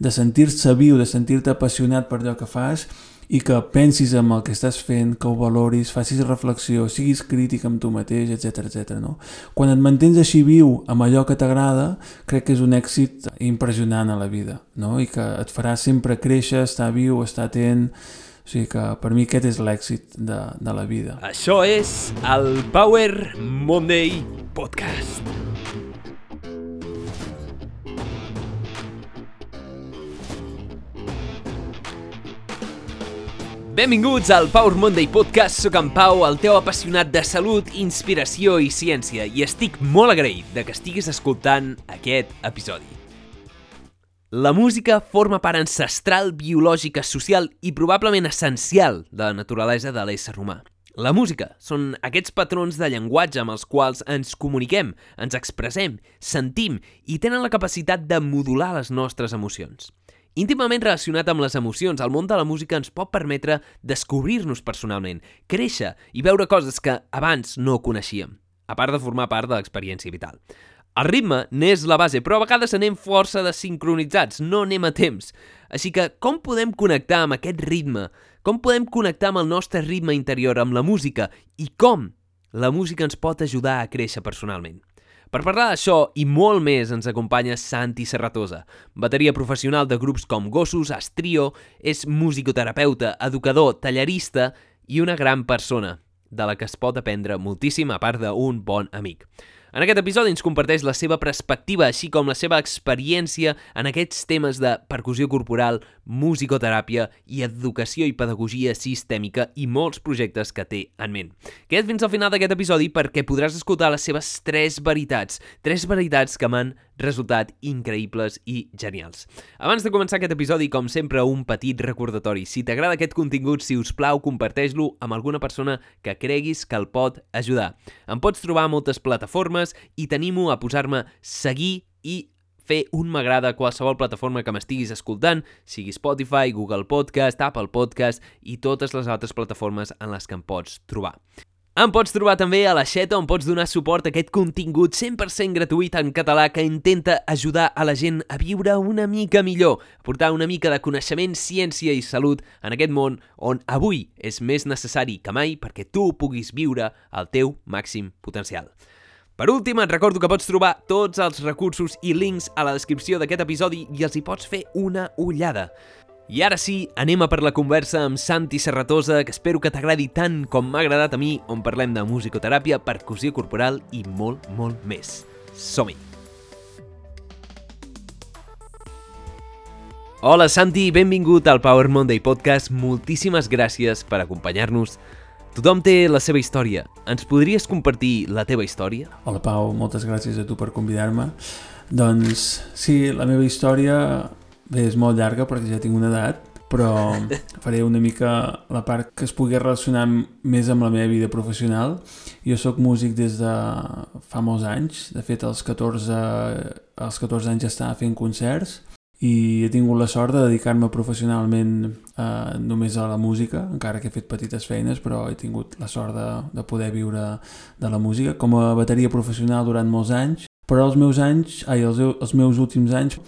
de sentir-se viu, de sentir-te apassionat per allò que fas i que pensis en el que estàs fent, que ho valoris, facis reflexió, siguis crític amb tu mateix, etc etc. no? Quan et mantens així viu amb allò que t'agrada, crec que és un èxit impressionant a la vida, no? I que et farà sempre créixer, estar viu, estar atent... O sigui que per mi aquest és l'èxit de, de la vida. Això és el Power Monday Podcast. Benvinguts al Power Monday Podcast. Soc en Pau, el teu apassionat de salut, inspiració i ciència, i estic molt agraït de que estiguis escoltant aquest episodi. La música forma part ancestral, biològica, social i probablement essencial de la naturalesa de l'ésser humà. La música són aquests patrons de llenguatge amb els quals ens comuniquem, ens expressem, sentim i tenen la capacitat de modular les nostres emocions. Íntimament relacionat amb les emocions, el món de la música ens pot permetre descobrir-nos personalment, créixer i veure coses que abans no coneixíem, a part de formar part de l'experiència vital. El ritme n'és la base, però a vegades anem força desincronitzats, no anem a temps. Així que com podem connectar amb aquest ritme? Com podem connectar amb el nostre ritme interior, amb la música? I com la música ens pot ajudar a créixer personalment? Per parlar d'això i molt més ens acompanya Santi Serratosa, bateria professional de grups com Gossos, Astrio, és musicoterapeuta, educador, tallerista i una gran persona, de la que es pot aprendre moltíssim a part d'un bon amic. En aquest episodi ens comparteix la seva perspectiva, així com la seva experiència en aquests temes de percussió corporal, musicoteràpia i educació i pedagogia sistèmica i molts projectes que té en ment. Queda't fins al final d'aquest episodi perquè podràs escoltar les seves tres veritats, tres veritats que m'han resultat increïbles i genials. Abans de començar aquest episodi, com sempre, un petit recordatori. Si t'agrada aquest contingut, si us plau, comparteix-lo amb alguna persona que creguis que el pot ajudar. Em pots trobar a moltes plataformes i t'animo a posar-me seguir i fer un m'agrada a qualsevol plataforma que m'estiguis escoltant, sigui Spotify, Google Podcast, Apple Podcast i totes les altres plataformes en les que em pots trobar. Em pots trobar també a la Xeta on pots donar suport a aquest contingut 100% gratuït en català que intenta ajudar a la gent a viure una mica millor, a portar una mica de coneixement, ciència i salut en aquest món on avui és més necessari que mai perquè tu puguis viure el teu màxim potencial. Per últim, et recordo que pots trobar tots els recursos i links a la descripció d'aquest episodi i els hi pots fer una ullada. I ara sí, anem a per la conversa amb Santi Serratosa, que espero que t'agradi tant com m'ha agradat a mi, on parlem de musicoteràpia, percussió corporal i molt, molt més. Som-hi! Hola Santi, benvingut al Power Monday Podcast. Moltíssimes gràcies per acompanyar-nos. Tothom té la seva història. Ens podries compartir la teva història? Hola Pau, moltes gràcies a tu per convidar-me. Doncs sí, la meva història Bé, és molt llarga perquè ja tinc una edat, però faré una mica la part que es pugui relacionar més amb la meva vida professional. Jo sóc músic des de fa molts anys, de fet als 14, als 14 anys ja estava fent concerts i he tingut la sort de dedicar-me professionalment eh, només a la música, encara que he fet petites feines, però he tingut la sort de, de poder viure de la música com a bateria professional durant molts anys, però els meus anys, ai, els, els meus últims anys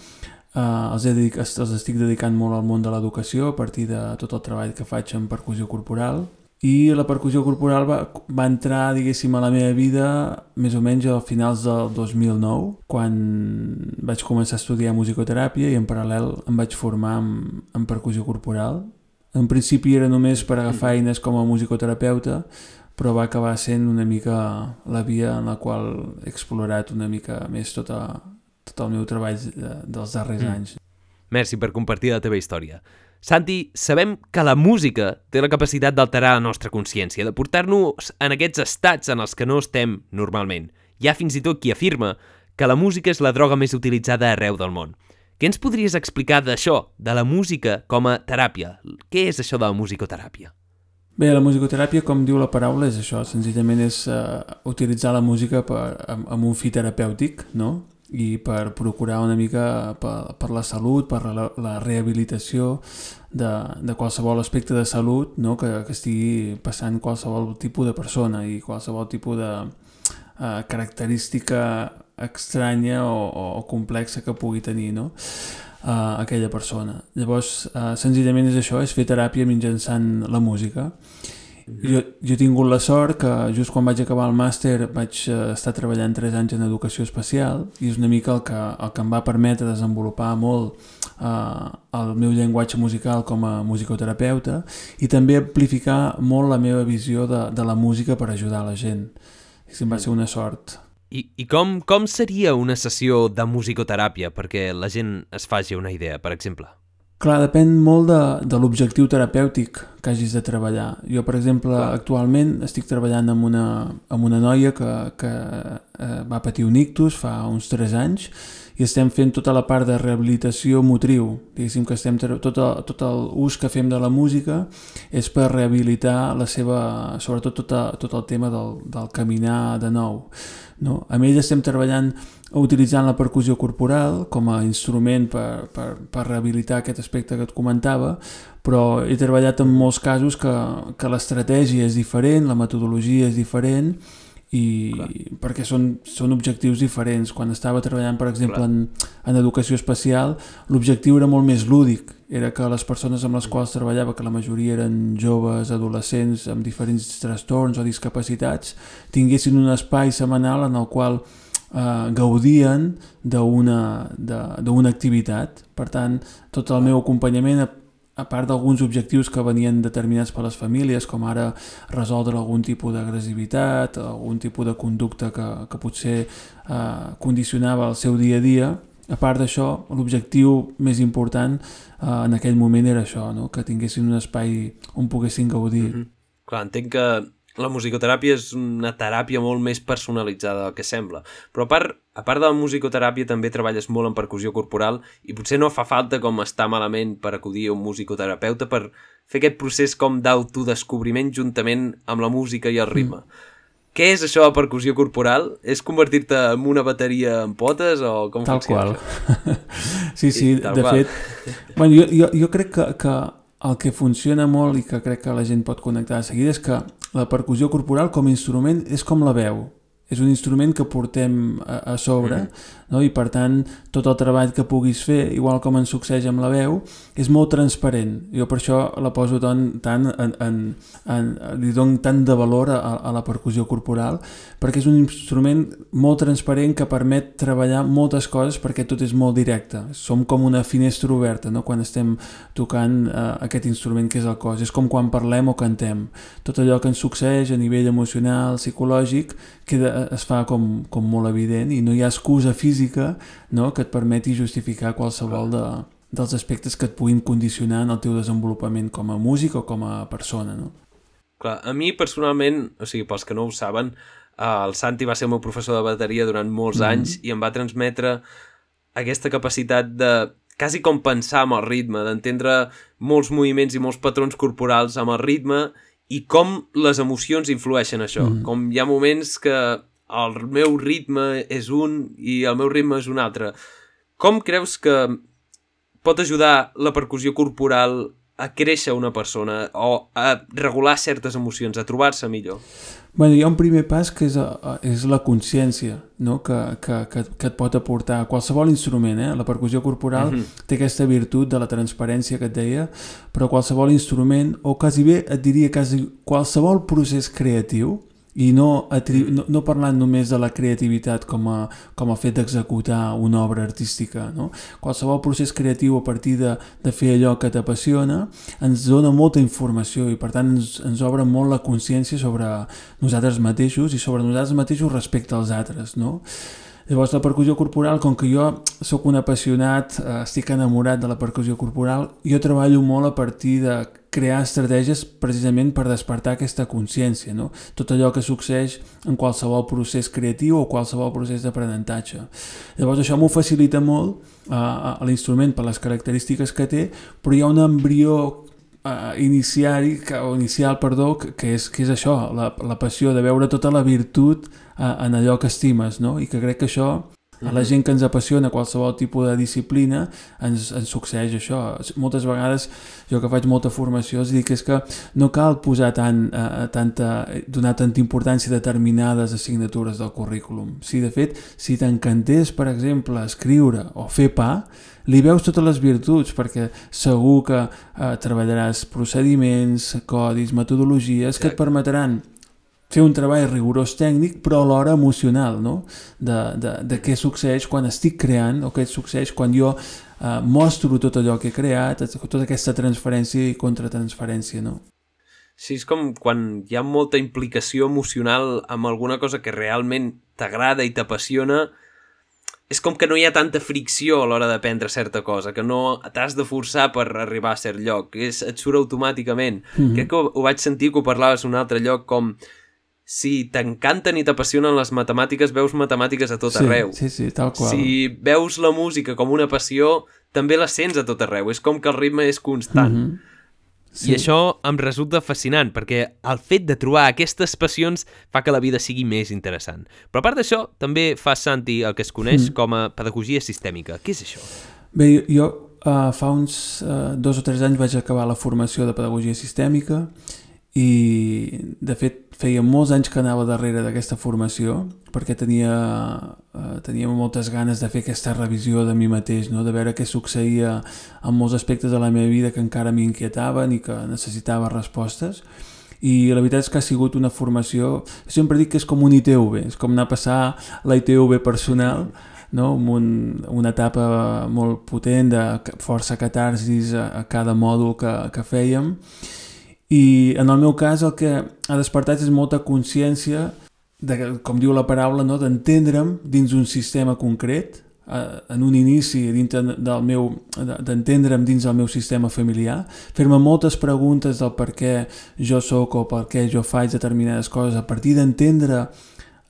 Uh, els, dedic, els estic dedicant molt al món de l'educació a partir de tot el treball que faig en percussió corporal i la percussió corporal va, va entrar, diguéssim, a la meva vida més o menys a finals del 2009, quan vaig començar a estudiar musicoteràpia i en paral·lel em vaig formar en, en percussió corporal. En principi era només per agafar eines com a musicoterapeuta, però va acabar sent una mica la via en la qual he explorat una mica més tota, tot el meu treball de, dels darrers mm. anys. Merci per compartir la teva història. Santi, sabem que la música té la capacitat d'alterar la nostra consciència, de portar-nos en aquests estats en els que no estem normalment. Hi ha fins i tot qui afirma que la música és la droga més utilitzada arreu del món. Què ens podries explicar d'això, de la música com a teràpia? Què és això de la musicoteràpia? Bé, la musicoteràpia, com diu la paraula, és això, senzillament és uh, utilitzar la música per, amb, amb un fi terapèutic, no? I per procurar una mica per, per la salut, per la, la rehabilitació de, de qualsevol aspecte de salut no? que, que estigui passant qualsevol tipus de persona i qualsevol tipus de uh, característica estranya o, o complexa que pugui tenir. No? a aquella persona. Llavors, uh, senzillament és això, és fer teràpia mitjançant la música. Jo, jo he tingut la sort que just quan vaig acabar el màster vaig uh, estar treballant 3 anys en educació especial i és una mica el que, el que em va permetre desenvolupar molt uh, el meu llenguatge musical com a musicoterapeuta i també amplificar molt la meva visió de, de la música per ajudar la gent. I va ser una sort. I, i com, com seria una sessió de musicoteràpia perquè la gent es faci una idea, per exemple? Clar, depèn molt de, de l'objectiu terapèutic que hagis de treballar. Jo, per exemple, Clar. actualment estic treballant amb una, amb una noia que, que eh, va patir un ictus fa uns 3 anys i estem fent tota la part de rehabilitació motriu. Diguéssim que estem tot, el, tot el ús que fem de la música és per rehabilitar la seva, sobretot tot, a, tot el tema del, del caminar de nou. No? Amb ell estem treballant utilitzant la percussió corporal com a instrument per, per, per rehabilitar aquest aspecte que et comentava, però he treballat en molts casos que, que l'estratègia és diferent, la metodologia és diferent i Clar. perquè són, són objectius diferents. Quan estava treballant, per exemple, en, en educació especial, l'objectiu era molt més lúdic. Era que les persones amb les quals treballava, que la majoria eren joves, adolescents, amb diferents trastorns o discapacitats, tinguessin un espai setmanal en el qual eh, gaudien d'una activitat. Per tant, tot el meu acompanyament, a, part d'alguns objectius que venien determinats per les famílies, com ara resoldre algun tipus d'agressivitat, algun tipus de conducta que, que potser eh, condicionava el seu dia a dia, a part d'això, l'objectiu més important eh, en aquell moment era això, no? que tinguessin un espai on poguessin gaudir. Mm -hmm. Clar, entenc que la musicoteràpia és una teràpia molt més personalitzada del que sembla. Però a part, a part de la musicoteràpia també treballes molt en percussió corporal i potser no fa falta com estar malament per acudir a un musicoterapeuta per fer aquest procés com d'autodescobriment juntament amb la música i el ritme. Mm. Què és això de percussió corporal? És convertir-te en una bateria en potes o com tal qual. sí, sí, de qual. fet... Bueno, jo, jo, jo crec que, que el que funciona molt i que crec que la gent pot connectar de seguida és que la percussió corporal com a instrument és com la veu és un instrument que portem a, a sobre mm -hmm. no? i per tant tot el treball que puguis fer, igual com ens succeeix amb la veu, és molt transparent jo per això la poso tant, tant en, en, en, li dono tant de valor a, a la percussió corporal perquè és un instrument molt transparent que permet treballar moltes coses perquè tot és molt directe som com una finestra oberta no? quan estem tocant uh, aquest instrument que és el cos és com quan parlem o cantem tot allò que ens succeeix a nivell emocional, psicològic queda, es fa com, com molt evident i no hi ha excusa física no, que et permeti justificar qualsevol de, dels aspectes que et puguin condicionar en el teu desenvolupament com a músic o com a persona. No? Clar, a mi personalment, o sigui, pels que no ho saben, el Santi va ser el meu professor de bateria durant molts mm -hmm. anys i em va transmetre aquesta capacitat de quasi com pensar amb el ritme, d'entendre molts moviments i molts patrons corporals amb el ritme i com les emocions influeixen això. Mm. Com hi ha moments que el meu ritme és un i el meu ritme és un altre. Com creus que pot ajudar la percussió corporal a créixer una persona o a regular certes emocions, a trobar-se millor? Bueno, hi ha un primer pas que és, a, és la consciència no? que, que, que, que et pot aportar qualsevol instrument. Eh? La percussió corporal uh mhm. -huh. té aquesta virtut de la transparència que et deia, però qualsevol instrument, o quasi bé et diria quasi qualsevol procés creatiu, i no, no, no parlant només de la creativitat com a, com a fet d'executar una obra artística. No? Qualsevol procés creatiu a partir de, de fer allò que t'apassiona ens dona molta informació i per tant ens, ens obre molt la consciència sobre nosaltres mateixos i sobre nosaltres mateixos respecte als altres. No? Llavors la percussió corporal, com que jo sóc un apassionat, eh, estic enamorat de la percussió corporal, jo treballo molt a partir de crear estratègies precisament per despertar aquesta consciència, no? tot allò que succeeix en qualsevol procés creatiu o qualsevol procés d'aprenentatge. Llavors això m'ho facilita molt eh, a l'instrument per les característiques que té, però hi ha un embrió uh, iniciari, que, o inicial, perdó, que, que, és, que és això, la, la passió de veure tota la virtut uh, en allò que estimes, no? I que crec que això A la gent que ens apassiona qualsevol tipus de disciplina ens, ens succeeix això. Moltes vegades jo que faig molta formació els dic és que no cal posar tant, eh, tanta, donar tanta importància a determinades assignatures del currículum. Si de fet, si t'encantés, per exemple, escriure o fer pa, li veus totes les virtuts perquè segur que eh, treballaràs procediments, codis, metodologies que et permetran fer un treball rigorós tècnic però alhora emocional no? de, de, de què succeeix quan estic creant o què succeeix quan jo eh, mostro tot allò que he creat tota aquesta transferència i contratransferència no? Sí, és com quan hi ha molta implicació emocional amb alguna cosa que realment t'agrada i t'apassiona és com que no hi ha tanta fricció a l'hora d'aprendre certa cosa, que no t'has de forçar per arribar a cert lloc, és, et surt automàticament. Mm -hmm. Crec que ho, ho vaig sentir que ho parlaves un altre lloc com si t'encanten i t'apassionen les matemàtiques, veus matemàtiques a tot sí, arreu. Sí, sí, tal qual. Si veus la música com una passió, també la sents a tot arreu. És com que el ritme és constant. Mm -hmm. Sí. I això em resulta fascinant, perquè el fet de trobar aquestes passions fa que la vida sigui més interessant. Però a part d'això, també fa Santi el que es coneix mm. com a pedagogia sistèmica. Què és això? Bé, jo uh, fa uns uh, dos o tres anys vaig acabar la formació de pedagogia sistèmica i de fet feia molts anys que anava darrere d'aquesta formació perquè tenia, eh, tenia moltes ganes de fer aquesta revisió de mi mateix, no? de veure què succeïa en molts aspectes de la meva vida que encara m'inquietaven i que necessitava respostes i la veritat és que ha sigut una formació, sempre dic que és com un ITV, és com anar a passar la ITV personal, no? amb un, una etapa molt potent de força catarsis a, a cada mòdul que, que fèiem i en el meu cas el que ha despertat és molta consciència de, com diu la paraula, no? d'entendre'm dins un sistema concret, eh, en un inici dintre del meu d'entendre'm dins del meu sistema familiar, fer-me moltes preguntes del per què jo sóc o per què jo faig determinades coses, a partir d'entendre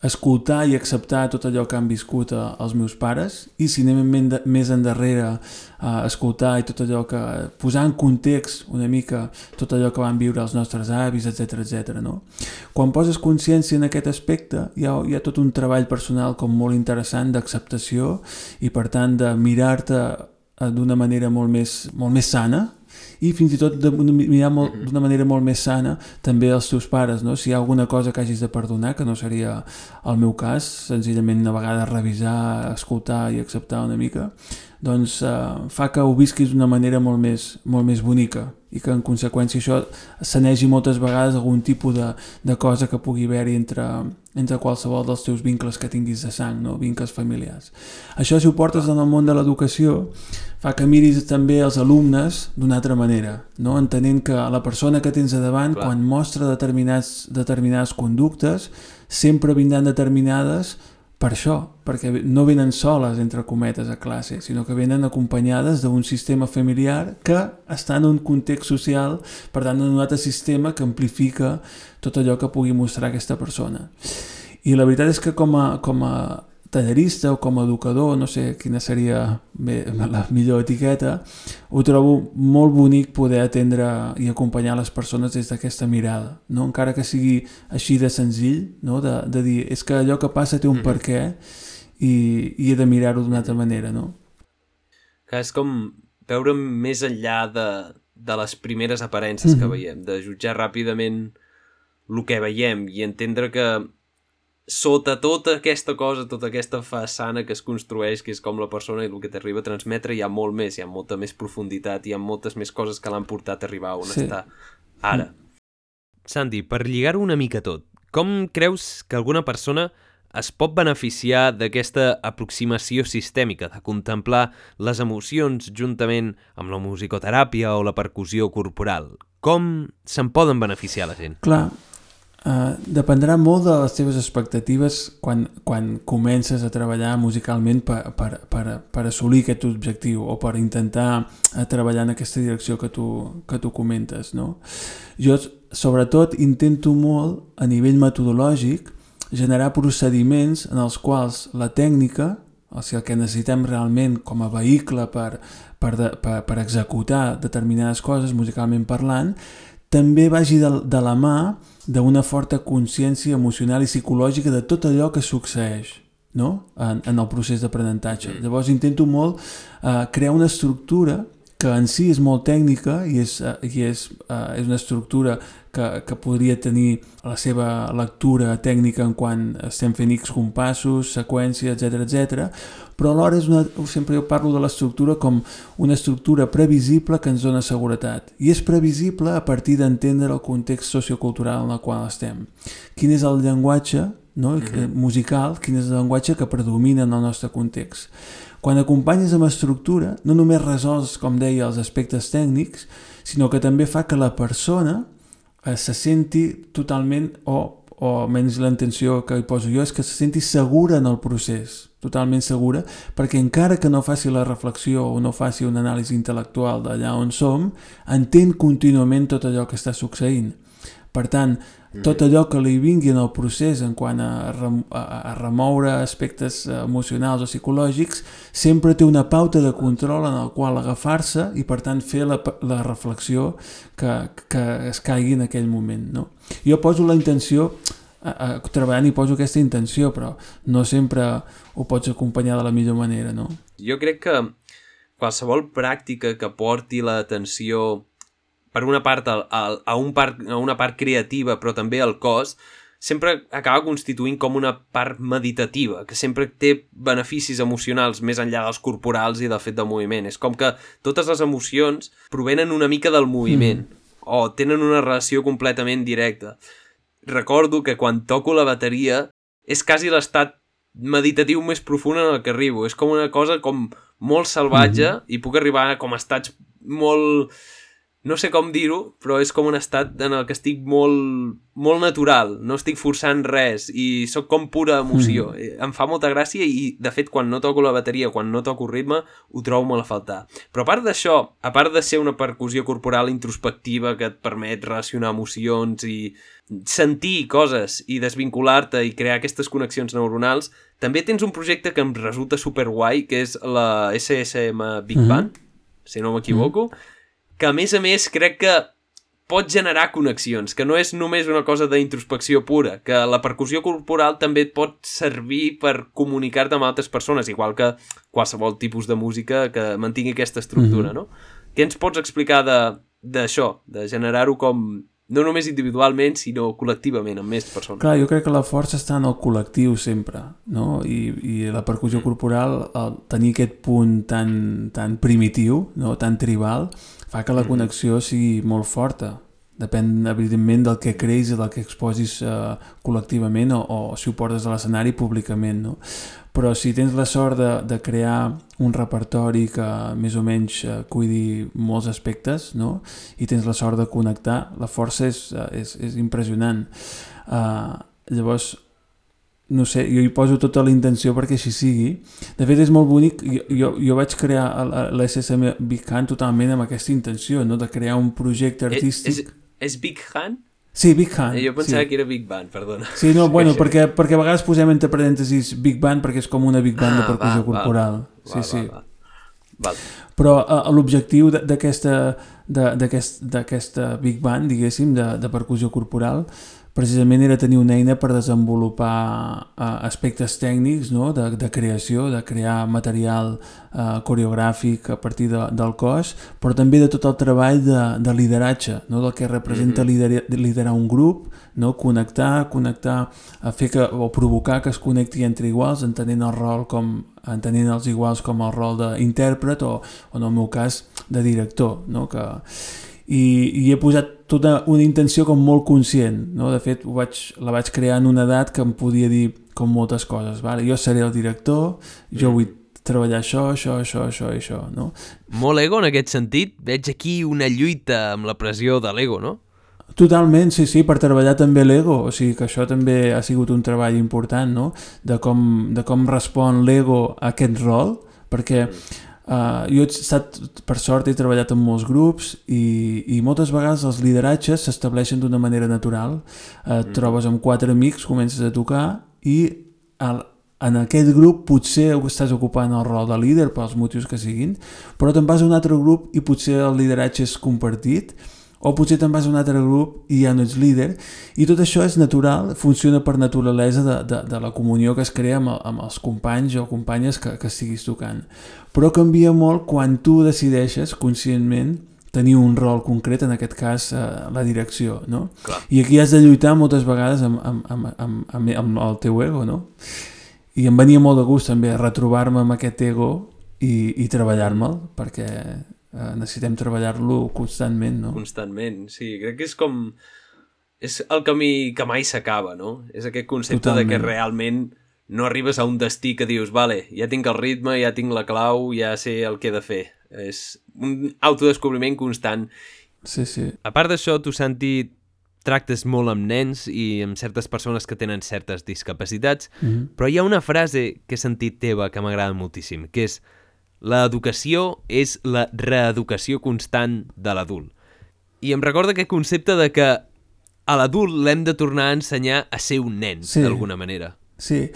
escoltar i acceptar tot allò que han viscut eh, els meus pares i si anem més endarrere a escoltar i tot allò que posar en context una mica tot allò que van viure els nostres avis, etc etc. no? Quan poses consciència en aquest aspecte hi ha, hi ha tot un treball personal com molt interessant d'acceptació i per tant de mirar-te eh, d'una manera molt més, molt més sana i fins i tot de mirar mhm. d'una manera molt més sana també els teus pares, no? si hi ha alguna cosa que hagis de perdonar, que no seria el meu cas, senzillament una vegada revisar, escoltar i acceptar una mica, doncs eh, fa que ho visquis d'una manera molt més, molt més bonica i que en conseqüència això sanegi moltes vegades algun tipus de, de cosa que pugui haver-hi entre, entre qualsevol dels teus vincles que tinguis de sang, no? vincles familiars. Això si ho portes en el món de l'educació fa que miris també els alumnes d'una altra manera, no? entenent que la persona que tens a davant Clar. quan mostra determinats, determinades conductes sempre vindran determinades per això, perquè no venen soles, entre cometes, a classe, sinó que venen acompanyades d'un sistema familiar que està en un context social, per tant, en un altre sistema que amplifica tot allò que pugui mostrar aquesta persona. I la veritat és que com a, com a tallerista o com a educador, no sé quina seria la millor etiqueta, ho trobo molt bonic poder atendre i acompanyar les persones des d'aquesta mirada, no? encara que sigui així de senzill, no? de, de dir és que allò que passa té un mm -hmm. per què i, i he de mirar-ho d'una altra manera. No? Que és com veure més enllà de, de les primeres aparences mm -hmm. que veiem, de jutjar ràpidament el que veiem i entendre que sota tota aquesta cosa, tota aquesta façana que es construeix, que és com la persona i el que t'arriba a transmetre, hi ha molt més, hi ha molta més profunditat, hi ha moltes més coses que l'han portat a arribar on sí. està ara. Santi, per lligar-ho una mica tot, com creus que alguna persona es pot beneficiar d'aquesta aproximació sistèmica, de contemplar les emocions juntament amb la musicoteràpia o la percussió corporal? Com se'n poden beneficiar la gent? Clar, Uh, dependrà molt de les teves expectatives quan, quan comences a treballar musicalment per, per, per, per assolir aquest objectiu o per intentar uh, treballar en aquesta direcció que tu, que tu comentes. No? Jo, sobretot, intento molt, a nivell metodològic, generar procediments en els quals la tècnica, o sigui, el que necessitem realment com a vehicle per, per, de, per, per executar determinades coses, musicalment parlant, també vagi de, de la mà d'una forta consciència emocional i psicològica de tot allò que succeeix. no? en, en el procés d'aprenentatge. Mm. Llavors intento molt uh, crear una estructura que en si és molt tècnica i és, uh, i és, uh, és una estructura que, que podria tenir la seva lectura tècnica en quan estem fent X compassos, seqüències, etc etc. però alhora és una, sempre jo parlo de l'estructura com una estructura previsible que ens dona seguretat. I és previsible a partir d'entendre el context sociocultural en el qual estem. Quin és el llenguatge no? Mm -hmm. musical, quin és el llenguatge que predomina en el nostre context. Quan acompanyes amb estructura, no només resols, com deia, els aspectes tècnics, sinó que també fa que la persona eh, se senti totalment, o, o menys la intenció que hi poso jo, és que se senti segura en el procés, totalment segura, perquè encara que no faci la reflexió o no faci una anàlisi intel·lectual d'allà on som, entén contínuament tot allò que està succeint. Per tant, tot allò que li vingui en el procés en quant a, rem a, remoure aspectes emocionals o psicològics sempre té una pauta de control en el qual agafar-se i per tant fer la, la reflexió que, que es caigui en aquell moment no? jo poso la intenció a, a, treballant i poso aquesta intenció però no sempre ho pots acompanyar de la millor manera no? jo crec que qualsevol pràctica que porti l'atenció per una part al, al, a, un part, a una part creativa però també al cos, sempre acaba constituint com una part meditativa, que sempre té beneficis emocionals més enllà dels corporals i del fet del moviment. És com que totes les emocions provenen una mica del moviment mm. o tenen una relació completament directa. Recordo que quan toco la bateria és quasi l'estat meditatiu més profund en el que arribo. És com una cosa com molt salvatge mm -hmm. i puc arribar com a estats molt no sé com dir-ho, però és com un estat en el que estic molt, molt natural, no estic forçant res i sóc com pura emoció. Mm. Eh, em fa molta gràcia i, de fet, quan no toco la bateria, quan no toco ritme, ho trobo molt a faltar. Però a part d'això, a part de ser una percussió corporal introspectiva que et permet relacionar emocions i sentir coses i desvincular-te i crear aquestes connexions neuronals, també tens un projecte que em resulta super guai, que és la SSM Big mm -hmm. Band, si no m'equivoco, mm -hmm que a més a més crec que pot generar connexions, que no és només una cosa d'introspecció pura, que la percussió corporal també et pot servir per comunicar-te amb altres persones, igual que qualsevol tipus de música que mantingui aquesta estructura, mm -hmm. no? Què ens pots explicar d'això, de, de generar-ho com no només individualment, sinó col·lectivament, amb més persones. Clar, jo crec que la força està en el col·lectiu sempre, no? I, i la percussió mm. corporal, el tenir aquest punt tan, tan primitiu, no? tan tribal, fa que la connexió sigui molt forta. Depèn, evidentment, del que creis i del que exposis eh, col·lectivament o, o si ho portes a l'escenari públicament, no? Però si tens la sort de, de crear un repertori que més o menys eh, cuidi molts aspectes, no? I tens la sort de connectar, la força és, eh, és, és impressionant. Uh, llavors, no sé, jo hi poso tota la intenció perquè així sigui. De fet, és molt bonic. Jo, jo, jo vaig crear l'SSM Big Hand totalment amb aquesta intenció, no? de crear un projecte eh, artístic. És, és, és Big Hand? Sí, Big Hand. Eh, jo pensava sí. que era Big Band, perdona. Sí, no, bueno, perquè, perquè a vegades posem entre parèntesis Big Band perquè és com una Big Band ah, de percussió va, corporal. Va, sí, va, sí. Va, va. Val. Però uh, l'objectiu d'aquesta Big Band, diguéssim, de, de percussió corporal, precisament era tenir una eina per desenvolupar uh, aspectes tècnics no? de, de creació, de crear material uh, coreogràfic a partir de, del cos, però també de tot el treball de, de lideratge, no? del que representa mm -hmm. liderar, liderar un grup, no? connectar, connectar, a fer que, o provocar que es connecti entre iguals, entenent el rol com entenent els iguals com el rol d'intèrpret o, o en el meu cas de director, no? que i, i he posat tota una intenció com molt conscient, no? de fet ho vaig, la vaig crear en una edat que em podia dir com moltes coses, vale? jo seré el director, jo mm. vull treballar això, això, això, això i això, no? Molt ego en aquest sentit, veig aquí una lluita amb la pressió de l'ego, no? Totalment, sí, sí, per treballar també l'ego, o sigui que això també ha sigut un treball important, no? De com, de com respon l'ego a aquest rol, perquè mm Uh, jo he estat, per sort, he treballat en molts grups i, i moltes vegades els lideratges s'estableixen d'una manera natural. Uh, et mm. trobes amb quatre amics, comences a tocar i el, en aquest grup potser estàs ocupant el rol de líder pels motius que siguin, però te'n vas a un altre grup i potser el lideratge és compartit o potser te'n vas a un altre grup i ja no ets líder, i tot això és natural, funciona per naturalesa de, de, de la comunió que es crea amb, amb els companys o companyes que, que estiguis tocant. Però canvia molt quan tu decideixes conscientment tenir un rol concret, en aquest cas eh, la direcció, no? Clar. I aquí has de lluitar moltes vegades amb, amb, amb, amb, amb, amb el teu ego, no? I em venia molt de gust també retrobar-me amb aquest ego i, i treballar-me'l, perquè eh, necessitem treballar-lo constantment, no? Constantment, sí. Crec que és com... És el camí que mai s'acaba, no? És aquest concepte Totalment. de que realment no arribes a un destí que dius, vale, ja tinc el ritme, ja tinc la clau, ja sé el que he de fer. És un autodescobriment constant. Sí, sí. A part d'això, tu, Santi, tractes molt amb nens i amb certes persones que tenen certes discapacitats, Mm -hmm. però hi ha una frase que he sentit teva que m'agrada moltíssim, que és l'educació és la reeducació constant de l'adult. I em recorda aquest concepte de que a l'adult l'hem de tornar a ensenyar a ser un nen, Sí. d'alguna manera. Sí.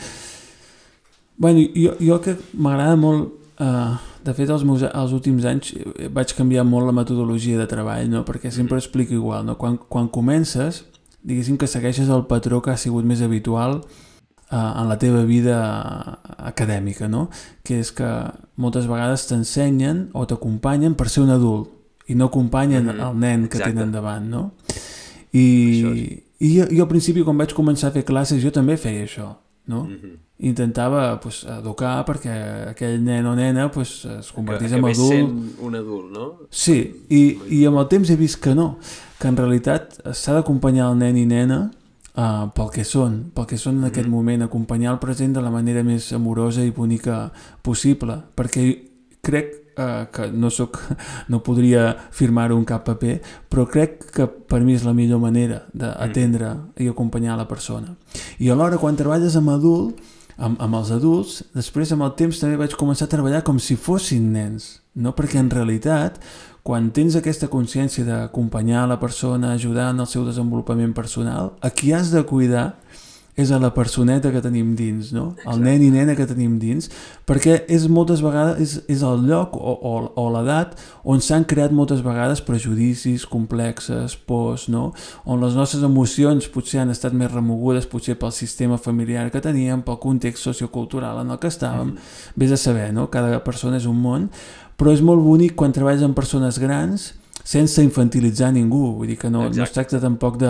Bueno, jo, jo que m'agrada molt... Uh, de fet, els, meus, els últims anys eh, vaig canviar molt la metodologia de treball, no? perquè sempre explico igual. No? Quan, quan comences, diguéssim que segueixes el patró que ha sigut més habitual en la teva vida acadèmica, no? que és que moltes vegades t'ensenyen o t'acompanyen per ser un adult i no acompanyen Mhm, el nen que exacte. tenen davant, no? I, i jo, jo al principi quan vaig començar a fer classes jo també feia això, no? Mm -hmm. Intentava pues, educar perquè aquell nen o nena pues, es convertís en acabés adult. sent un adult, no? Sí, i, i amb el temps he vist que no, que en realitat s'ha d'acompanyar el nen i nena uh, pel que són, pel que són en aquest Mhm. moment, acompanyar el present de la manera més amorosa i bonica possible, perquè crec uh, que no soc, no podria firmar-ho en cap paper, però crec que per mi és la millor manera d'atendre i acompanyar la persona. I alhora, quan treballes amb adult, amb, amb els adults, després amb el temps també vaig començar a treballar com si fossin nens, no? Perquè en realitat, quan tens aquesta consciència d'acompanyar la persona, ajudar en el seu desenvolupament personal, a qui has de cuidar és a la personeta que tenim dins, no? El nen i nena que tenim dins, perquè és moltes vegades és, és el lloc o, o, o l'edat on s'han creat moltes vegades prejudicis complexes, pors, no? On les nostres emocions potser han estat més remogudes, potser pel sistema familiar que teníem, pel context sociocultural en el que estàvem, vés a saber, no? Cada persona és un món, però és molt bonic quan treballes amb persones grans sense infantilitzar ningú, vull dir que no, no es Exacte. tracta tampoc de,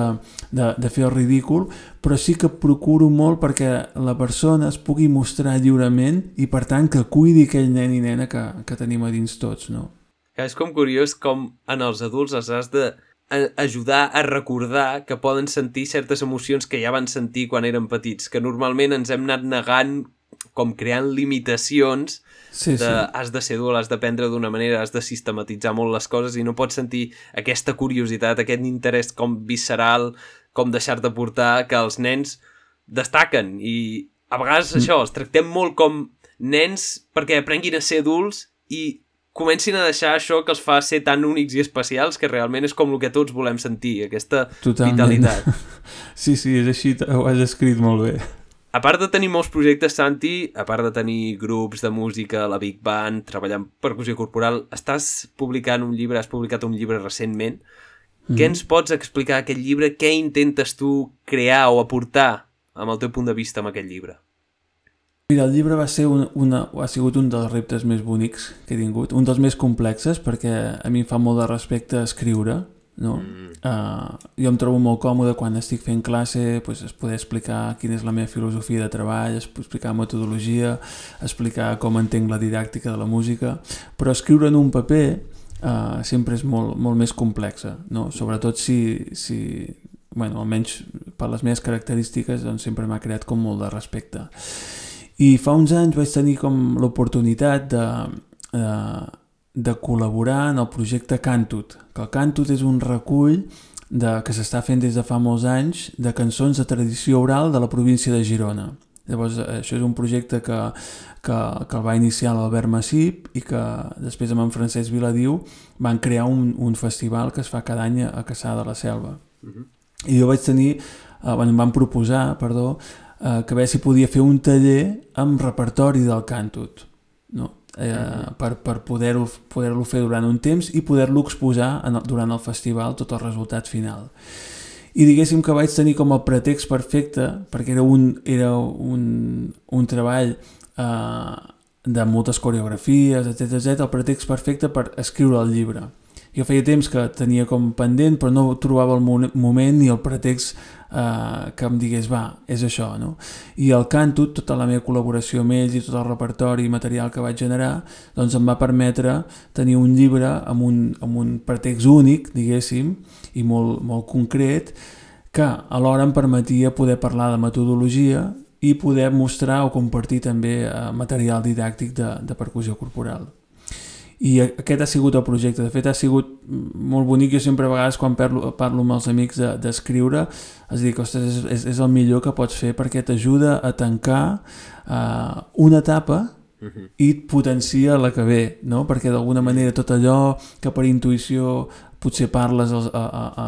de, de fer el ridícul, però sí que procuro molt perquè la persona es pugui mostrar lliurement i per tant que cuidi aquell nen i nena que, que tenim a dins tots, no? És com curiós com en els adults els has de a- ajudar a recordar que poden sentir certes emocions que ja van sentir quan eren petits, que normalment ens hem anat negant com creant limitacions Sí, de, sí. has de ser adult, has d'aprendre d'una manera, has de sistematitzar molt les coses i no pots sentir aquesta curiositat, aquest interès com visceral, com deixar-te portar, que els nens destaquen i a vegades Mm. això, els tractem molt com nens perquè aprenguin a ser adults i comencin a deixar això que els fa ser tan únics i especials que realment és com el que tots volem sentir, aquesta Totalment. vitalitat. Sí, sí, és així, ho has escrit molt bé. A part de tenir molts projectes, Santi, a part de tenir grups de música, la Big Band, treballar amb percussió corporal, estàs publicant un llibre, has publicat un llibre recentment. Mm. Què ens pots explicar d'aquest llibre? Què intentes tu crear o aportar amb el teu punt de vista amb aquest llibre? Mira, el llibre va ser una, una, ha sigut un dels reptes més bonics que he tingut, un dels més complexes, perquè a mi em fa molt de respecte escriure, no? Mm. Uh, jo em trobo molt còmode quan estic fent classe pues, es poder explicar quina és la meva filosofia de treball, es- explicar metodologia, explicar com entenc la didàctica de la música, però escriure en un paper uh, sempre és molt, molt més complexa, no? sobretot si, si bueno, almenys per les meves característiques doncs sempre m'ha creat com molt de respecte. I fa uns anys vaig tenir com l'oportunitat de, eh, de col·laborar en el projecte Cantut, que el Cantut és un recull de, que s'està fent des de fa molts anys de cançons de tradició oral de la província de Girona. Llavors, eh, això és un projecte que, que, que el va iniciar l'Albert Massip i que després amb en Francesc Viladiu van crear un, un festival que es fa cada any a Caçà de la Selva. I jo vaig tenir, eh, bueno, em van proposar, perdó, eh, que a veure si podia fer un taller amb repertori del càntut. Eh, per, per poder-ho poder, -ho, fer durant un temps i poder-lo exposar en el, durant el festival, tot el resultat final. I diguéssim que vaig tenir com el pretext perfecte, perquè era un, era un, un treball eh, de moltes coreografies, etc etc, el pretext perfecte per escriure el llibre. Jo feia temps que tenia com pendent, però no trobava el moment ni el pretext eh, que em digués, va, és això, no? I el canto, tota la meva col·laboració amb ells i tot el repertori i material que vaig generar, doncs em va permetre tenir un llibre amb un, amb un pretext únic, diguéssim, i molt, molt concret, que alhora em permetia poder parlar de metodologia i poder mostrar o compartir també eh, material didàctic de, de percussió corporal i aquest ha sigut el projecte, de fet ha sigut molt bonic, jo sempre a vegades quan parlo, parlo amb els amics d'escriure de, es dic, ostres, és, és, és el millor que pots fer perquè t'ajuda a tancar uh, una etapa uh. -huh. i et potencia la que ve, no? perquè d'alguna manera tot allò que per intuïció potser parles a, a, a,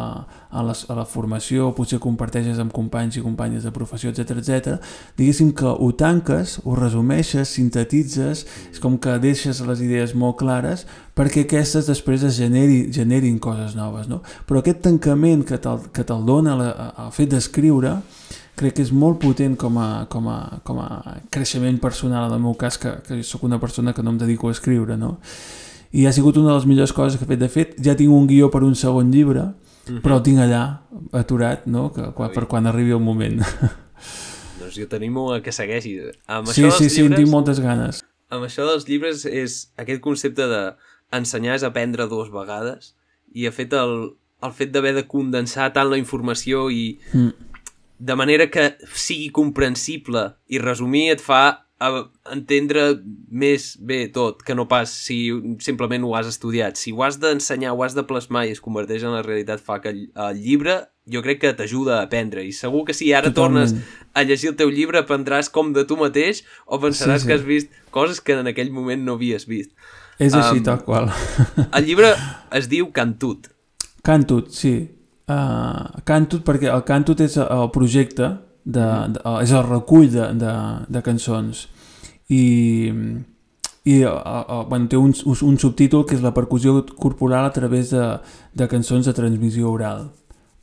a, la, a la formació, potser comparteixes amb companys i companyes de professió, etc etc. diguéssim que ho tanques, ho resumeixes, sintetitzes, és com que deixes les idees molt clares perquè aquestes després es generi, generin coses noves. No? Però aquest tancament que te'l te, te dona la, el fet d'escriure crec que és molt potent com a, com a, com a creixement personal, en el meu cas, que, que sóc una persona que no em dedico a escriure, no? I ha sigut una de les millors coses que he fet. De fet, ja tinc un guió per un segon llibre, mm -hmm. però el tinc allà, aturat, no? que, quan, per quan arribi el moment. Doncs jo t'animo a que segueixi. Amb sí, això sí, sí, llibres, tinc moltes ganes. Amb això dels llibres és aquest concepte de ensenyar és aprendre dues vegades i ha fet el, el fet d'haver de condensar tant la informació i mm. de manera que sigui comprensible i resumir et fa a entendre més bé tot que no pas si simplement ho has estudiat. Si ho has d'ensenyar, ho has de plasmar i es converteix en la realitat, fa que el llibre jo crec que t'ajuda a aprendre i segur que si ara Totalment. tornes a llegir el teu llibre aprendràs com de tu mateix o pensaràs sí, sí. que has vist coses que en aquell moment no havies vist. És així, um, tal qual. el llibre es diu Cantut. Cantut, sí. Uh, Cantut perquè el Cantut és el projecte de, de, és el recull de, de, de cançons i, i uh, uh, bueno, té un, un subtítol que és la percussió corporal a través de, de cançons de transmissió oral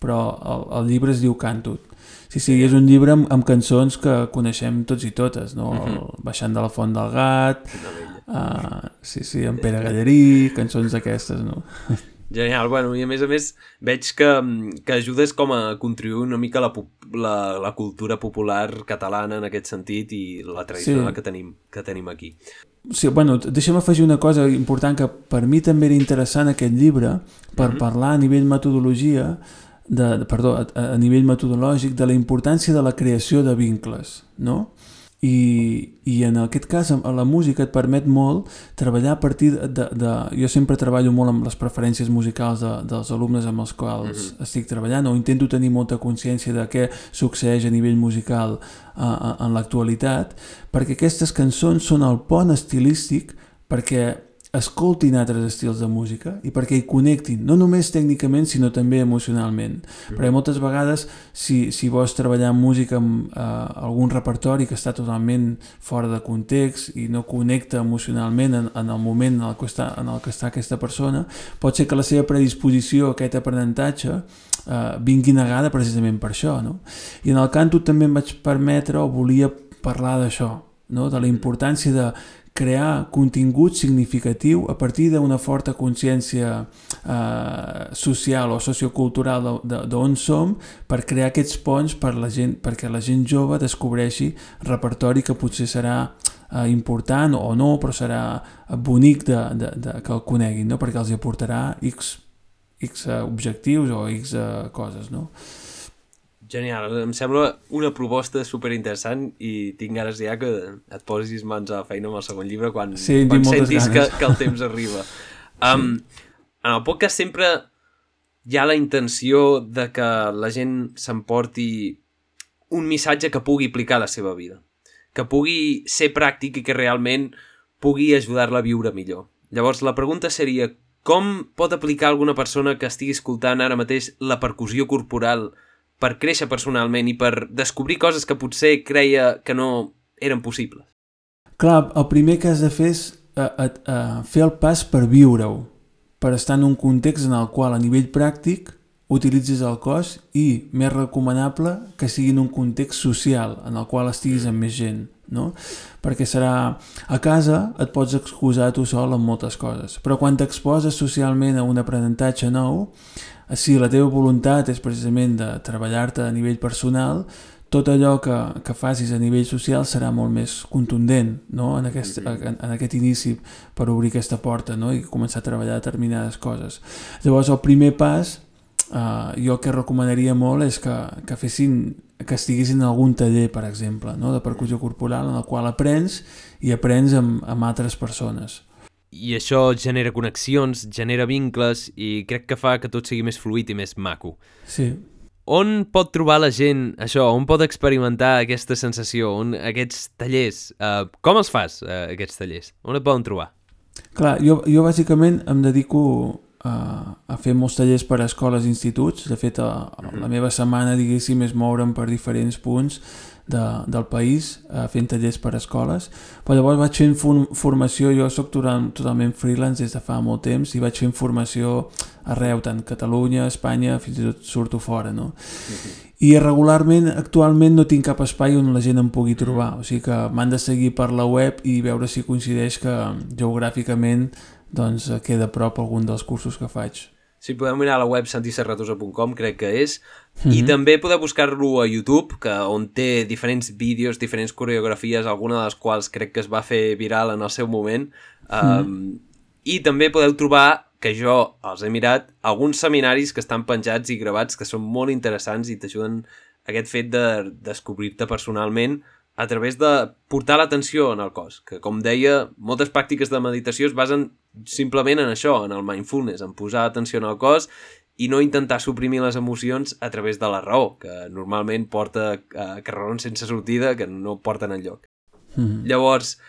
però el, el llibre es diu Cantut Sí, sí, és un llibre amb, amb cançons que coneixem tots i totes, no? Uh -huh. el, Baixant de la font del gat, uh, sí, sí, en Pere Gallerí, cançons d'aquestes, no? Genial, bueno, i a més a més veig que, que ajudes com a contribuir una mica la, la, la cultura popular catalana en aquest sentit i la tradicional sí. que, tenim, que tenim aquí. Sí, bueno, deixa'm afegir una cosa important que per mi també era interessant aquest llibre per mm -hmm. parlar a nivell metodologia de, perdó, a, a nivell metodològic de la importància de la creació de vincles, no? I, i en aquest cas la música et permet molt treballar a partir de, de, de jo sempre treballo molt amb les preferències musicals de, dels alumnes amb els quals mm -hmm. estic treballant o intento tenir molta consciència de què succeeix a nivell musical en l'actualitat perquè aquestes cançons són el pont estilístic perquè escoltin altres estils de música i perquè hi connectin, no només tècnicament sinó també emocionalment, mm. perquè moltes vegades si, si vols treballar amb música amb eh, algun repertori que està totalment fora de context i no connecta emocionalment en, en el moment en el, que està, en el que està aquesta persona, pot ser que la seva predisposició a aquest aprenentatge eh, vingui negada precisament per això, no? I en el canto també em vaig permetre o volia parlar d'això, no? de la importància de crear contingut significatiu a partir d'una forta consciència eh, social o sociocultural d'on som per crear aquests ponts per la gent, perquè la gent jove descobreixi repertori que potser serà eh, important o no, però serà bonic de, de, de, que el coneguin, no? perquè els aportarà X, X eh, objectius o X eh, coses. No? Genial, em sembla una proposta super interessant i tinc ganes ja que et posis mans a la feina amb el segon llibre quan, sí, quan sentis que, que el temps arriba. Um, sí. En el podcast sempre hi ha la intenció de que la gent s'emporti un missatge que pugui aplicar a la seva vida, que pugui ser pràctic i que realment pugui ajudar-la a viure millor. Llavors, la pregunta seria com pot aplicar alguna persona que estigui escoltant ara mateix la percussió corporal per créixer personalment i per descobrir coses que potser creia que no eren possibles? Clar, el primer que has de fer és a, a, a fer el pas per viure-ho, per estar en un context en el qual a nivell pràctic utilitzis el cos i, més recomanable, que sigui en un context social en el qual estiguis amb més gent, no? Perquè serà... A casa et pots excusar tu sol en moltes coses, però quan t'exposes socialment a un aprenentatge nou, si la teva voluntat és precisament de treballar-te a nivell personal, tot allò que, que facis a nivell social serà molt més contundent no? en, aquest, en, en aquest inici per obrir aquesta porta no? i començar a treballar determinades coses. Llavors el primer pas uh, jo el que recomanaria molt és que, que fessin que estiguessin en algun taller, per exemple, no? de percussió corporal, en el qual aprens i aprens amb, amb altres persones. I això genera connexions, genera vincles i crec que fa que tot sigui més fluid i més maco. Sí. On pot trobar la gent això? On pot experimentar aquesta sensació? On, aquests tallers? Uh, com els fas, uh, aquests tallers? On et poden trobar? Clar, jo, jo bàsicament em dedico a, a fer molts tallers per a escoles i instituts. De fet, a, a la meva setmana, diguéssim, és moure'm per diferents punts de, del país eh, fent tallers per a escoles, però llavors vaig fent formació, jo total, totalment freelance des de fa molt temps i vaig fent formació arreu, tant Catalunya, Espanya, fins i tot surto fora, no? I regularment, actualment, no tinc cap espai on la gent em pugui trobar, o sigui que m'han de seguir per la web i veure si coincideix que geogràficament doncs, queda a prop algun dels cursos que faig. Sí, podeu mirar a la web santiserratosa.com, crec que és, mm -hmm. i mhm. també podeu buscar-lo a YouTube, que on té diferents vídeos, diferents coreografies, alguna de les quals crec que es va fer viral en el seu moment, um, mm -hmm. i també podeu trobar que jo els he mirat, alguns seminaris que estan penjats i gravats que són molt interessants i t'ajuden aquest fet de descobrir-te personalment a través de portar l'atenció en el cos, que com deia, moltes pràctiques de meditació es basen simplement en això, en el mindfulness, en posar atenció en el cos i no intentar suprimir les emocions a través de la raó, que normalment porta a carrerons sense sortida que no porten enlloc. Mm -hmm. Llavors,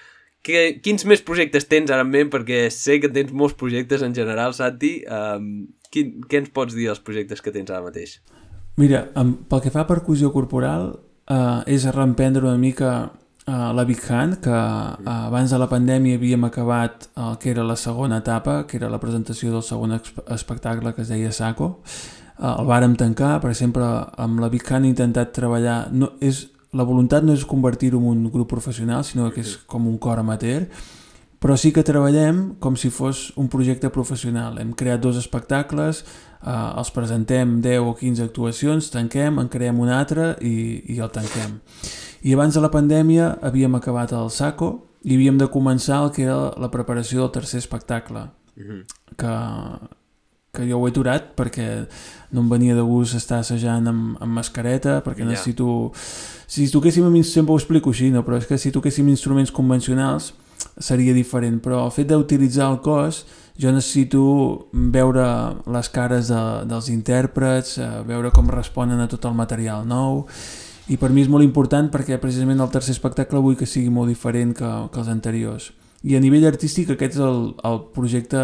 que, quins més projectes tens ara en ment? Perquè sé que tens molts projectes en general, Santi. Um, quin, què ens pots dir dels projectes que tens ara mateix? Mira, um, pel que fa a percussió corporal, uh, és reemprendre una mica uh, la Big Hand, que uh, abans de la pandèmia havíem acabat el que era la segona etapa, que era la presentació del segon espectacle que es deia Saco. Uh, el vàrem tancar, per exemple, amb la Big Hand he intentat treballar... No, és, la voluntat no és convertir-ho en un grup professional, sinó que és com un cor amateur, però sí que treballem com si fos un projecte professional. Hem creat dos espectacles, eh, els presentem 10 o 15 actuacions, tanquem, en creem un altre i, i el tanquem. I abans de la pandèmia havíem acabat el SACO i havíem de començar el que era la preparació del tercer espectacle, mm -hmm. que, que jo ho he aturat perquè no em venia de gust estar assajant amb, amb mascareta, perquè yeah. necessito... Si toquéssim, sempre ho explico així, no? però és que si toquéssim instruments convencionals seria diferent, però el fet d'utilitzar el cos jo necessito veure les cares de, dels intèrprets, eh, veure com responen a tot el material nou i per mi és molt important perquè precisament el tercer espectacle vull que sigui molt diferent que, que els anteriors i a nivell artístic aquest és el, el projecte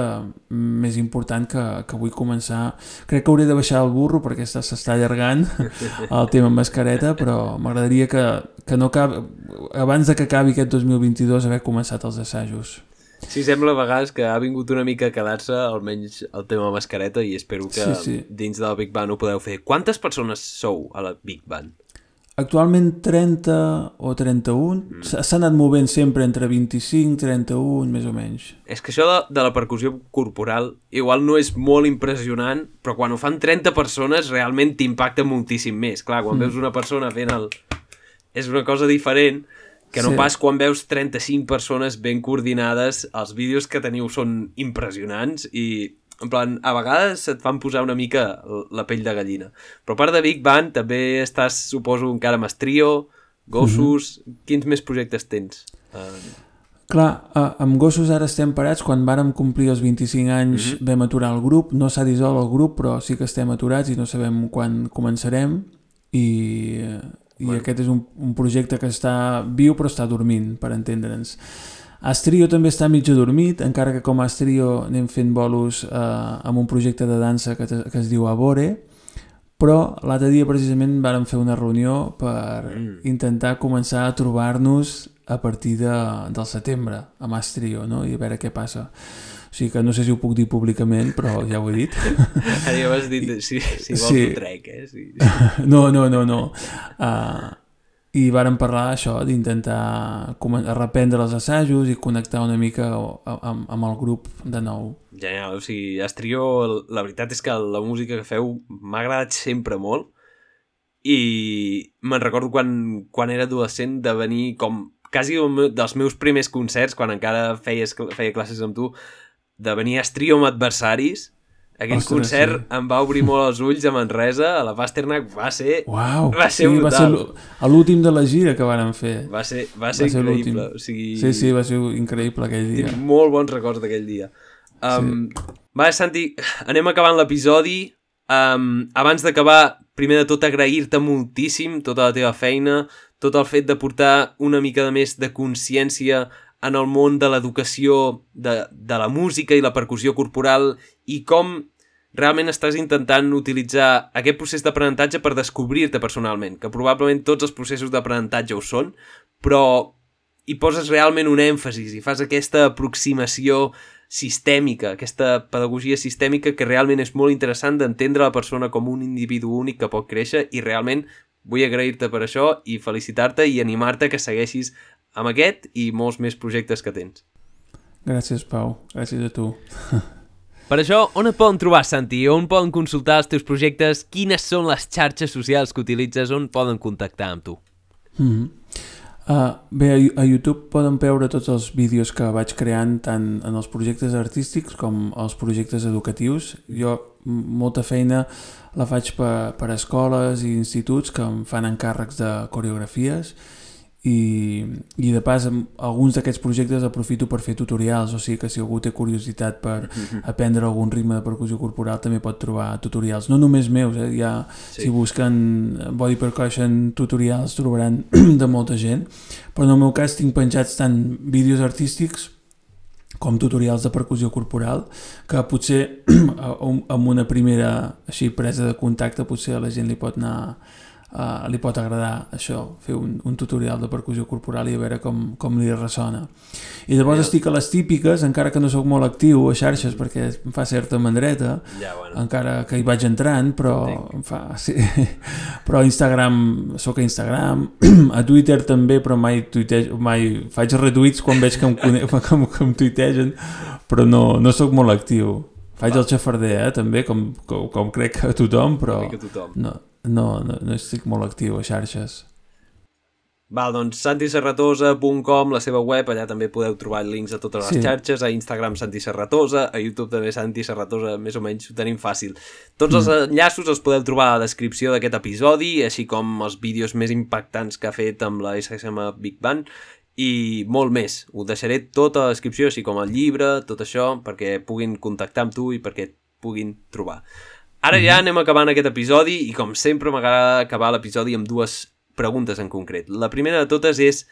més important que, que vull començar crec que hauré de baixar el burro perquè s'està allargant el tema mascareta però m'agradaria que, que no cap, abans de que acabi aquest 2022 haver començat els assajos Sí, sembla a vegades que ha vingut una mica a quedar-se almenys el tema mascareta i espero que sí, sí. dins de la Big Band ho podeu fer. Quantes persones sou a la Big Band? Actualment 30 o 31, mm. s'ha anat movent sempre entre 25, 31, més o menys. És que això de, de la percussió corporal igual no és molt impressionant, però quan ho fan 30 persones realment t'impacta moltíssim més. Clar, quan mm. veus una persona fent el... És una cosa diferent que no sí. pas quan veus 35 persones ben coordinades, els vídeos que teniu són impressionants i en plan, a vegades et fan posar una mica la pell de gallina. Però a part de Big Band, també estàs, suposo, encara amb Estrio, Gossos... Mm -hmm. Quins més projectes tens? Uh... Clar, uh, amb Gossos ara estem parats. Quan vàrem complir els 25 anys mm -hmm. vam aturar el grup. No s'ha dissolt el grup, però sí que estem aturats i no sabem quan començarem. I, i bueno. aquest és un, un projecte que està viu però està dormint, per entendre'ns. Astrio també està mig adormit, encara que com a Astrio anem fent bolos eh, amb un projecte de dansa que, que es diu Abore, però l'altre dia precisament vàrem fer una reunió per Mm. intentar començar a trobar-nos a partir de, del setembre a Mas Trio, no? i a veure què passa. O sigui que no sé si ho puc dir públicament, però ja ho he dit. Ara ja ho has dit, si, si vols Sí. ho trec, eh? Sí. No, no, no, no. Uh, I vàrem parlar això, d'intentar reprendre els assajos i connectar una mica amb, amb el grup de nou. Genial, o sigui, Estrio, la veritat és que la música que feu m'ha agradat sempre molt i me'n recordo quan, quan era adolescent de venir com quasi meu- dels meus primers concerts, quan encara feies, feia classes amb tu, de venir a Estrio amb adversaris. Aquell Ostres, concert sí. em va obrir molt els ulls a Manresa, a la Pasternak, va ser... Uau! Va ser sí, va ser brutal. l'ú- a l'últim de la gira que vàrem fer. Va ser, va ser, Va ser increïble. O sigui, Sí, sí, va ser increïble aquell dia. Tinc molt bons records d'aquell dia. Um, sí. Va, Santi, anem acabant l'episodi. Um, abans d'acabar, primer de tot agrair-te moltíssim tota la teva feina, tot el fet de portar una mica de més de consciència en el món de l'educació, de, de la música i la percussió corporal i com realment estàs intentant utilitzar aquest procés d'aprenentatge per descobrir-te personalment, que probablement tots els processos d'aprenentatge ho són, però hi poses realment un èmfasis i fas aquesta aproximació sistèmica, aquesta pedagogia sistèmica que realment és molt interessant d'entendre la persona com un individu únic que pot créixer i realment vull agrair-te per això i felicitar-te i animar-te que segueixis amb aquest i molts més projectes que tens. Gràcies, Pau. Gràcies a tu. Per això, on et poden trobar, Santi? On poden consultar els teus projectes? Quines són les xarxes socials que utilitzes? On poden contactar amb tu? Mm -hmm. uh, bé, a, a YouTube poden veure tots els vídeos que vaig creant tant en els projectes artístics com els projectes educatius. Jo molta feina la faig per, per escoles i instituts que em fan encàrrecs de coreografies i, i de pas alguns d'aquests projectes aprofito per fer tutorials, o sigui que si algú té curiositat per aprendre algun ritme de percussió corporal també pot trobar tutorials, no només meus, eh? ja, sí. si busquen body percussion tutorials trobaran de molta gent, però en el meu cas tinc penjats tant vídeos artístics com tutorials de percussió corporal que potser amb una primera així presa de contacte potser a la gent li pot anar uh, li pot agradar això, fer un, un tutorial de percussió corporal i a veure com, com li ressona. I llavors Ja. estic a les típiques, encara que no sóc molt actiu a xarxes perquè em fa certa mandreta, Ja, bueno. encara que hi vaig entrant, però Entenc. em fa, sí. però a Instagram, sóc a Instagram, a Twitter també, però mai, tuitejo, mai faig retuits quan veig que em, cone- que em, que em tuitegen, però no, no sóc molt actiu. Faig Va. el xafarder, eh, també, com, com, com crec que tothom, però Una mica tothom. no, no, no, no estic molt actiu a xarxes. Val, doncs santiserratosa.com, la seva web, allà també podeu trobar links a totes les Sí. xarxes, a Instagram Santi Serratosa, a YouTube també Santi Serratosa, més o menys ho tenim fàcil. Tots els enllaços els podeu trobar a la descripció d'aquest episodi, així com els vídeos més impactants que ha fet amb la SSM Big Band, i molt més. Ho deixaré tot a la descripció, així com el llibre, tot això, perquè puguin contactar amb tu i perquè et puguin trobar. Ara ja anem acabant aquest episodi i com sempre m'agrada acabar l'episodi amb dues preguntes en concret. La primera de totes és,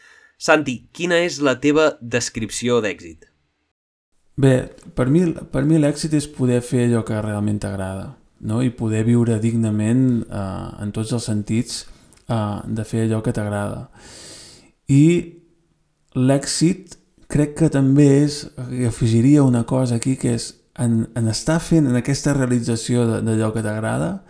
Santi, quina és la teva descripció d'èxit? Bé, per mi, per mi l'èxit és poder fer allò que realment t'agrada no? i poder viure dignament eh, en tots els sentits eh, de fer allò que t'agrada. I l'èxit crec que també és, afegiria una cosa aquí, que és en, en estar fent en aquesta realització d'allò que t'agrada,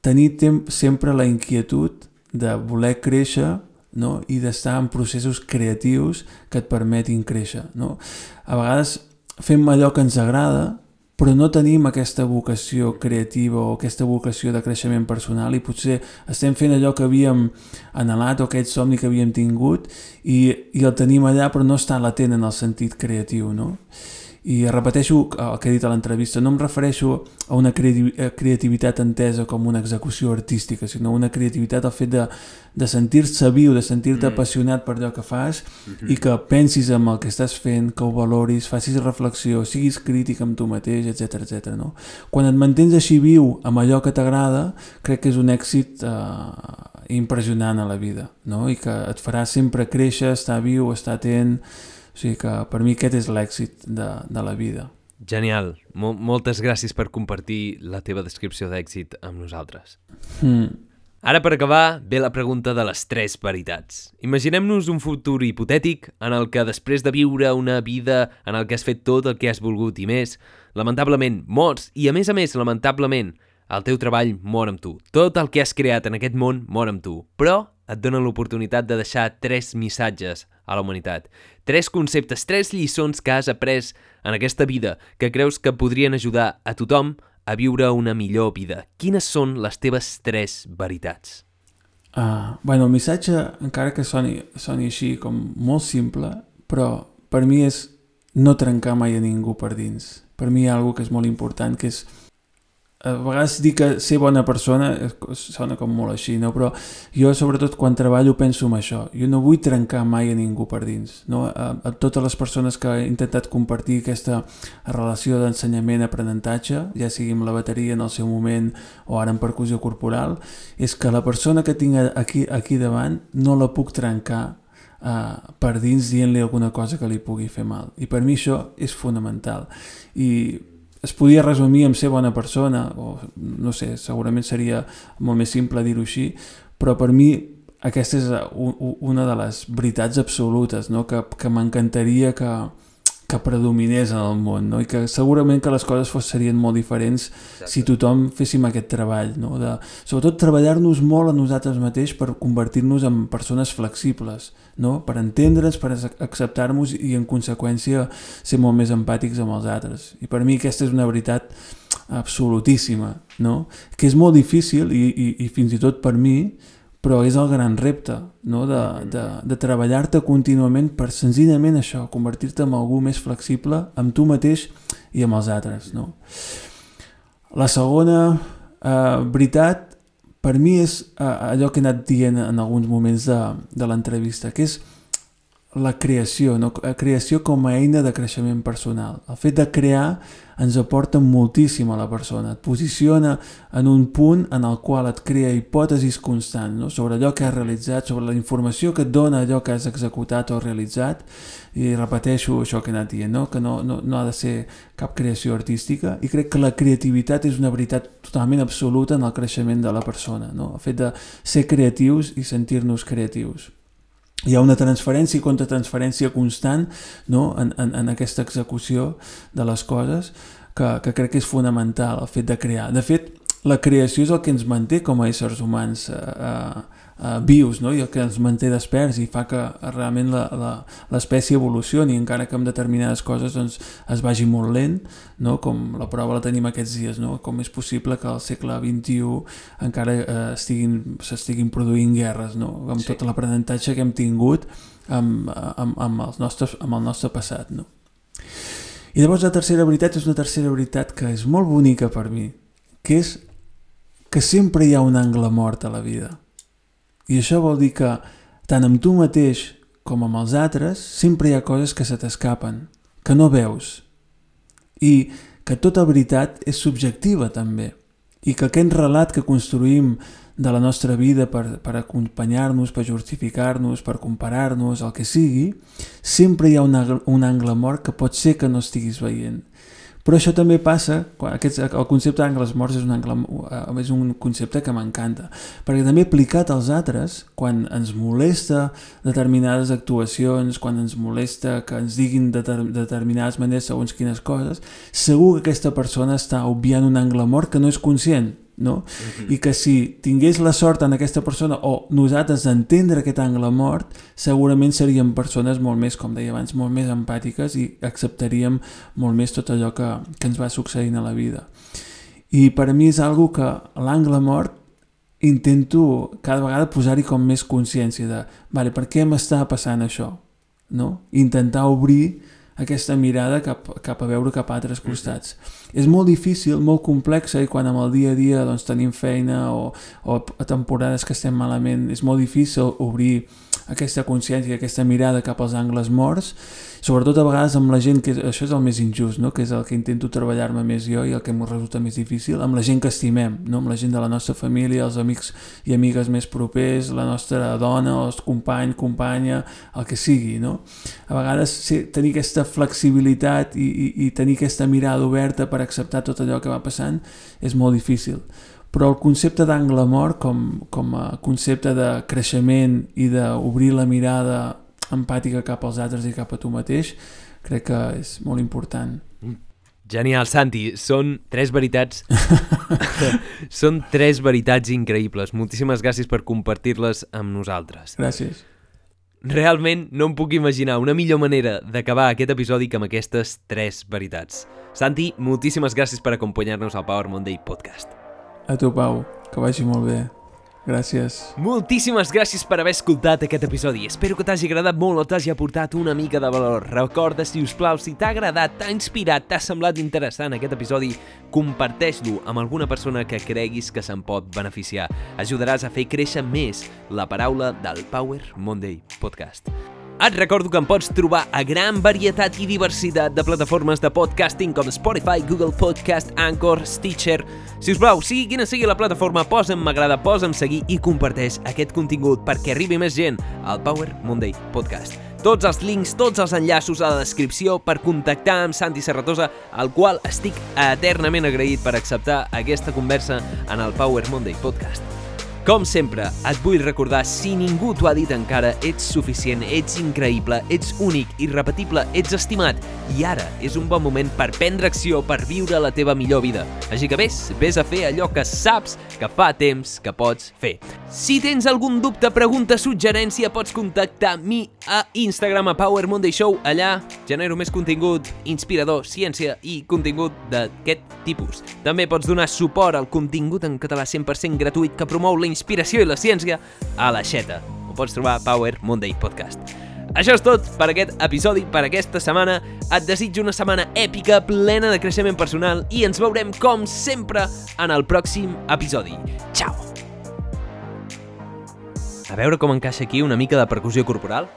tenir tem sempre la inquietud de voler créixer no? i d'estar en processos creatius que et permetin créixer. No? A vegades fem allò que ens agrada, però no tenim aquesta vocació creativa o aquesta vocació de creixement personal i potser estem fent allò que havíem anhelat o aquest somni que havíem tingut i, i el tenim allà però no està latent en el sentit creatiu, no? I repeteixo el que he dit a l'entrevista, no em refereixo a una a creativitat entesa com una execució artística, sinó una creativitat al fet de, de sentir-se viu, de sentir-te Mm. apassionat per allò que fas i que pensis en el que estàs fent, que ho valoris, facis reflexió, siguis crític amb tu mateix, etc etc. no? Quan et mantens així viu amb allò que t'agrada, crec que és un èxit eh, impressionant a la vida, no? I que et farà sempre créixer, estar viu, estar atent... O sigui que per mi aquest és l'èxit de, de la vida. Genial. Mol moltes gràcies per compartir la teva descripció d'èxit amb nosaltres. Mm. Ara, per acabar, ve la pregunta de les tres veritats. Imaginem-nos un futur hipotètic en el que després de viure una vida en el que has fet tot el que has volgut i més, lamentablement mors i, a més a més, lamentablement, el teu treball mor amb tu. Tot el que has creat en aquest món mor amb tu. Però et donen l'oportunitat de deixar tres missatges a la humanitat. Tres conceptes, tres lliçons que has après en aquesta vida que creus que podrien ajudar a tothom a viure una millor vida. Quines són les teves tres veritats? Uh, bueno, el missatge, encara que soni, soni així com molt simple, però per mi és no trencar mai a ningú per dins. Per mi hi ha alguna que és molt important, que és a vegades dic que ser bona persona sona com molt així, no? però jo sobretot quan treballo penso en això jo no vull trencar mai a ningú per dins no? a, a totes les persones que he intentat compartir aquesta relació d'ensenyament-aprenentatge ja sigui amb la bateria en el seu moment o ara en percussió corporal és que la persona que tinc aquí, aquí davant no la puc trencar Uh, per dins dient-li alguna cosa que li pugui fer mal i per mi això és fonamental i es podia resumir amb ser bona persona, o no sé, segurament seria molt més simple dir-ho així, però per mi aquesta és una de les veritats absolutes, no? que, que m'encantaria que, que predominés en el món, no? i que segurament que les coses fos, serien molt diferents Exacte. si tothom féssim aquest treball, no? de, sobretot treballar-nos molt a nosaltres mateix per convertir-nos en persones flexibles, no? per entendre's, per acceptar-nos i en conseqüència ser molt més empàtics amb els altres. I per mi aquesta és una veritat absolutíssima, no? que és molt difícil i, i, i fins i tot per mi però és el gran repte no? de, de, de treballar-te contínuament per senzillament això, convertir-te en algú més flexible amb tu mateix i amb els altres. No? La segona eh, veritat per mi és eh, allò que he anat dient en alguns moments de, de l'entrevista, que és la creació, no? la creació com a eina de creixement personal. El fet de crear ens aporta moltíssim a la persona, et posiciona en un punt en el qual et crea hipòtesis constants no? sobre allò que has realitzat, sobre la informació que et dona allò que has executat o realitzat, i repeteixo això que he anat dient, no? que no, no, no ha de ser cap creació artística, i crec que la creativitat és una veritat totalment absoluta en el creixement de la persona, no? el fet de ser creatius i sentir-nos creatius hi ha una transferència i contratransferència constant no? en, en, en aquesta execució de les coses que, que crec que és fonamental el fet de crear. De fet, la creació és el que ens manté com a éssers humans eh, eh, eh, vius no? i el que ens manté desperts i fa que realment l'espècie evolucioni encara que amb determinades coses doncs, es vagi molt lent no? com la prova la tenim aquests dies no? com és possible que al segle XXI encara eh, estiguin s'estiguin produint guerres no? amb sí. tot l'aprenentatge que hem tingut amb, amb, amb, els nostres, amb el nostre passat no? i llavors la tercera veritat és una tercera veritat que és molt bonica per mi que és que sempre hi ha un angle mort a la vida i això vol dir que tant amb tu mateix com amb els altres sempre hi ha coses que se t'escapen, que no veus. I que tota veritat és subjectiva també. I que aquest relat que construïm de la nostra vida per, per acompanyar-nos, per justificar-nos, per comparar-nos, el que sigui, sempre hi ha un, un angle mort que pot ser que no estiguis veient. Però això també passa, aquest, el concepte d'angles morts és un, angle, eh, és un concepte que m'encanta, perquè també aplicat als altres, quan ens molesta determinades actuacions, quan ens molesta que ens diguin de determinades maneres segons quines coses, segur que aquesta persona està obviant un angle mort que no és conscient, no? Uh -huh. I que si tingués la sort en aquesta persona o nosaltres d'entendre aquest angle mort, segurament seríem persones molt més, com deia abans, molt més empàtiques i acceptaríem molt més tot allò que, que ens va succeint a la vida. I per a mi és algo que l'angle mort intento cada vegada posar-hi com més consciència de, vale, per què m'està passant això? No? Intentar obrir aquesta mirada cap, cap a veure cap a altres costats. Mm -hmm. És molt difícil, molt complexa i quan amb el dia a dia doncs, tenim feina o, o a temporades que estem malament és molt difícil obrir aquesta consciència, aquesta mirada cap als angles morts, sobretot a vegades amb la gent, que això és el més injust, no? que és el que intento treballar-me més jo i el que m'ho resulta més difícil, amb la gent que estimem, no? amb la gent de la nostra família, els amics i amigues més propers, la nostra dona, els company, companya, el que sigui. No? A vegades sí, tenir aquesta flexibilitat i, i, i tenir aquesta mirada oberta per acceptar tot allò que va passant és molt difícil però el concepte d'angle mort com, com a concepte de creixement i d'obrir la mirada empàtica cap als altres i cap a tu mateix crec que és molt important. Genial, Santi. Són tres veritats... Són tres veritats increïbles. Moltíssimes gràcies per compartir-les amb nosaltres. Gràcies. Realment no em puc imaginar una millor manera d'acabar aquest episodi que amb aquestes tres veritats. Santi, moltíssimes gràcies per acompanyar-nos al Power Monday Podcast. A tu, Pau, que vagi molt bé. Gràcies. Moltíssimes gràcies per haver escoltat aquest episodi. Espero que t'hagi agradat molt o t'hagi aportat una mica de valor. Recorda, si us plau, si t'ha agradat, t'ha inspirat, t'ha semblat interessant aquest episodi, comparteix-lo amb alguna persona que creguis que se'n pot beneficiar. Ajudaràs a fer créixer més la paraula del Power Monday Podcast. Et recordo que em pots trobar a gran varietat i diversitat de plataformes de podcasting com Spotify, Google Podcast, Anchor, Stitcher... Si us plau, sigui quina sigui la plataforma, posa'm m'agrada, posa'm seguir i comparteix aquest contingut perquè arribi més gent al Power Monday Podcast. Tots els links, tots els enllaços a la descripció per contactar amb Santi Serratosa, al qual estic eternament agraït per acceptar aquesta conversa en el Power Monday Podcast. Com sempre, et vull recordar, si ningú t'ho ha dit encara, ets suficient, ets increïble, ets únic, irrepetible, ets estimat. I ara és un bon moment per prendre acció, per viure la teva millor vida. Així que vés, vés a fer allò que saps que fa temps que pots fer. Si tens algun dubte, pregunta, suggerència, pots contactar mi a Instagram a Power Monday Show. Allà genero més contingut inspirador, ciència i contingut d'aquest tipus. També pots donar suport al contingut en català 100% gratuït que promou la inspiració i la ciència a la xeta. Ho pots trobar a Power Monday Podcast. Això és tot per aquest episodi, per aquesta setmana. Et desitjo una setmana èpica, plena de creixement personal i ens veurem, com sempre, en el pròxim episodi. Ciao! A veure com encaixa aquí una mica de percussió corporal.